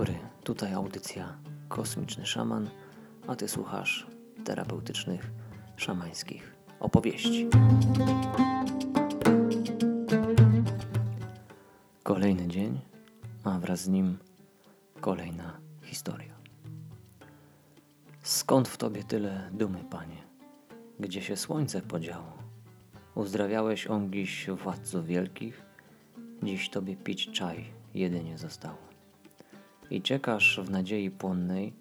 dobry, tutaj audycja Kosmiczny Szaman, a ty słuchasz terapeutycznych, szamańskich opowieści. Kolejny dzień, a wraz z nim kolejna historia. Skąd w tobie tyle dumy, panie? Gdzie się słońce podziało? Uzdrawiałeś ongiś władców wielkich, dziś tobie pić czaj jedynie zostało i czekasz w nadziei płonnej,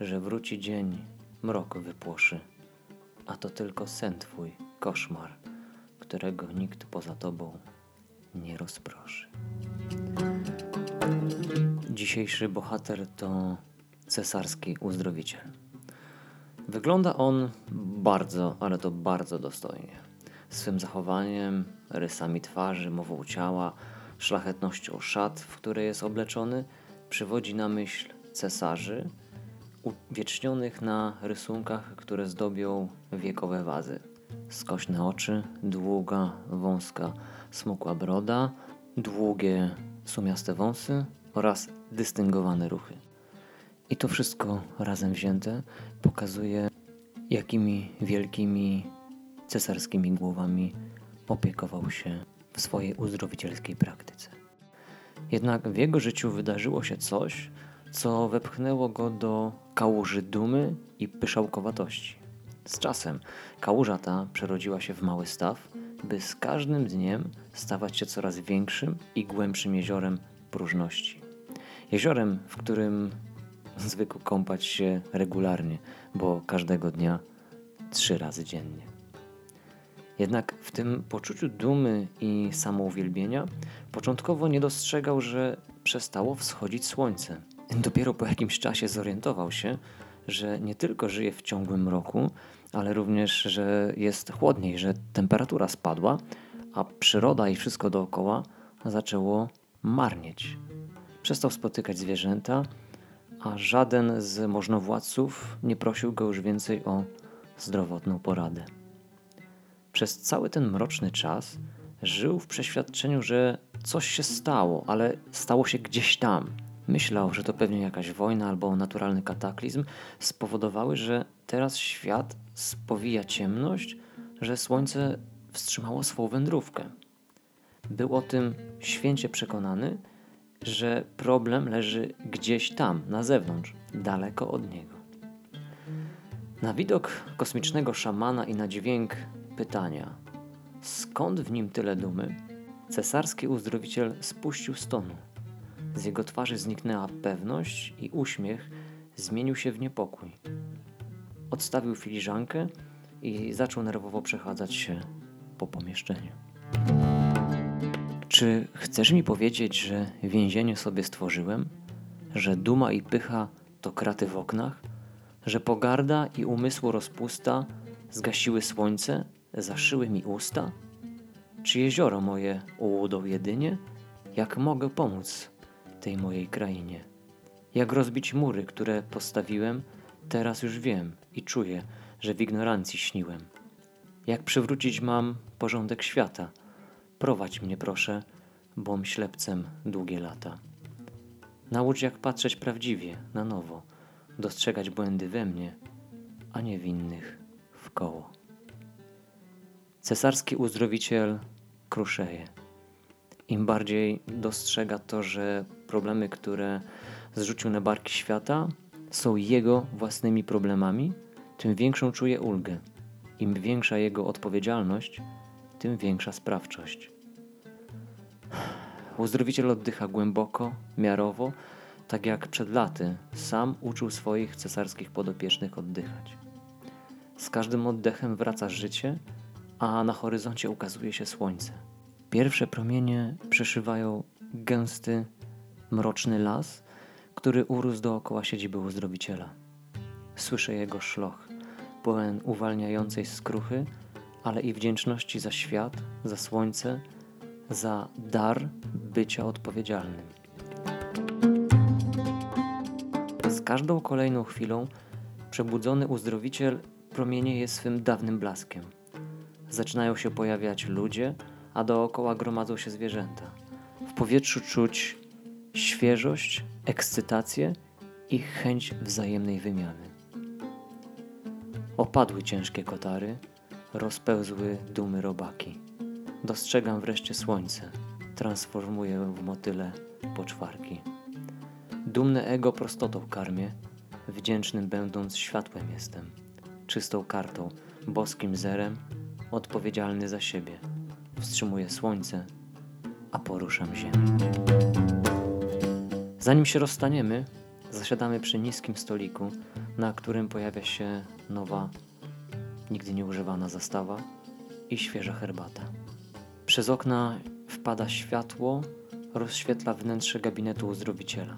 że wróci dzień, mrok wypłoszy, a to tylko sen twój, koszmar, którego nikt poza tobą nie rozproszy. Dzisiejszy bohater to cesarski uzdrowiciel. Wygląda on bardzo, ale to bardzo dostojnie. Swym zachowaniem, rysami twarzy, mową ciała, szlachetnością szat, w które jest obleczony – przywodzi na myśl cesarzy uwiecznionych na rysunkach, które zdobią wiekowe wazy. Skośne oczy, długa, wąska, smukła broda, długie, sumiaste wąsy oraz dystyngowane ruchy. I to wszystko razem wzięte pokazuje, jakimi wielkimi cesarskimi głowami opiekował się w swojej uzdrowicielskiej praktyce. Jednak w jego życiu wydarzyło się coś, co wepchnęło go do kałuży dumy i pyszałkowatości. Z czasem kałuża ta przerodziła się w mały staw, by z każdym dniem stawać się coraz większym i głębszym jeziorem próżności. Jeziorem, w którym zwykł kąpać się regularnie, bo każdego dnia trzy razy dziennie. Jednak w tym poczuciu dumy i samouwielbienia początkowo nie dostrzegał, że przestało wschodzić słońce. Dopiero po jakimś czasie zorientował się, że nie tylko żyje w ciągłym mroku, ale również, że jest chłodniej, że temperatura spadła, a przyroda i wszystko dookoła zaczęło marnieć. Przestał spotykać zwierzęta, a żaden z możnowładców nie prosił go już więcej o zdrowotną poradę. Przez cały ten mroczny czas żył w przeświadczeniu, że coś się stało, ale stało się gdzieś tam. Myślał, że to pewnie jakaś wojna albo naturalny kataklizm spowodowały, że teraz świat spowija ciemność, że słońce wstrzymało swą wędrówkę. Był o tym święcie przekonany, że problem leży gdzieś tam, na zewnątrz, daleko od niego. Na widok kosmicznego szamana i na dźwięk pytania: skąd w nim tyle dumy? Cesarski uzdrowiciel spuścił stonu. Z jego twarzy zniknęła pewność i uśmiech zmienił się w niepokój. Odstawił filiżankę i zaczął nerwowo przechadzać się po pomieszczeniu. Czy chcesz mi powiedzieć, że więzienie sobie stworzyłem? Że duma i pycha to kraty w oknach? Że pogarda i umysłu rozpusta zgasiły słońce, zaszyły mi usta? Czy jezioro moje ułudą jedynie? Jak mogę pomóc tej mojej krainie? Jak rozbić mury, które postawiłem, teraz już wiem i czuję, że w ignorancji śniłem. Jak przywrócić mam porządek świata? Prowadź mnie proszę, bom ślepcem długie lata. Naucz jak patrzeć prawdziwie, na nowo, dostrzegać błędy we mnie, a nie winnych w koło. Cesarski uzdrowiciel kruszeje. Im bardziej dostrzega to, że problemy, które zrzucił na barki świata, są jego własnymi problemami, tym większą czuje ulgę. Im większa jego odpowiedzialność, tym większa sprawczość. Uzdrowiciel oddycha głęboko, miarowo, tak jak przed laty sam uczył swoich cesarskich podopiecznych oddychać. Z każdym oddechem wraca życie a na horyzoncie ukazuje się słońce. Pierwsze promienie przeszywają gęsty, mroczny las, który urósł dookoła siedziby uzdrowiciela. Słyszę jego szloch, pełen uwalniającej skruchy, ale i wdzięczności za świat, za słońce, za dar bycia odpowiedzialnym. Z każdą kolejną chwilą przebudzony uzdrowiciel promienieje swym dawnym blaskiem – zaczynają się pojawiać ludzie, a dookoła gromadzą się zwierzęta. W powietrzu czuć świeżość ekscytację i chęć wzajemnej wymiany. Opadły ciężkie kotary, rozpełzły dumy robaki. Dostrzegam wreszcie słońce, transformuję w motyle poczwarki. Dumne ego prostotą karmię, wdzięcznym będąc światłem jestem, czystą kartą, boskim zerem, odpowiedzialny za siebie. Wstrzymuję słońce, a poruszam ziemię. Zanim się rozstaniemy, zasiadamy przy niskim stoliku, na którym pojawia się nowa, nigdy nieużywana zastawa i świeża herbata. Przez okna wpada światło, rozświetla wnętrze gabinetu uzdrowiciela.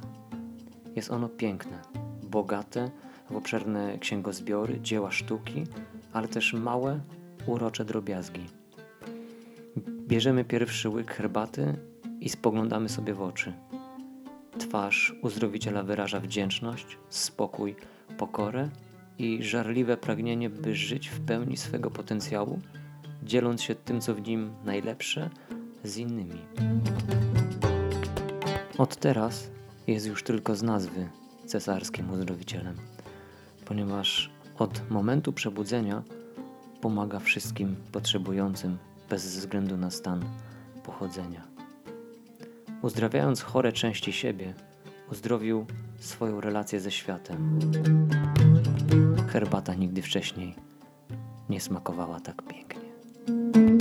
Jest ono piękne, bogate w obszerne księgozbiory, dzieła sztuki, ale też małe, urocze drobiazgi. Bierzemy pierwszy łyk herbaty i spoglądamy sobie w oczy. Twarz uzdrowiciela wyraża wdzięczność, spokój, pokorę i żarliwe pragnienie, by żyć w pełni swego potencjału, dzieląc się tym, co w nim najlepsze, z innymi. Od teraz jest już tylko z nazwy cesarskim uzdrowicielem, ponieważ od momentu przebudzenia pomaga wszystkim potrzebującym bez względu na stan pochodzenia. Uzdrawiając chore części siebie, uzdrowił swoją relację ze światem. Herbata nigdy wcześniej nie smakowała tak pięknie.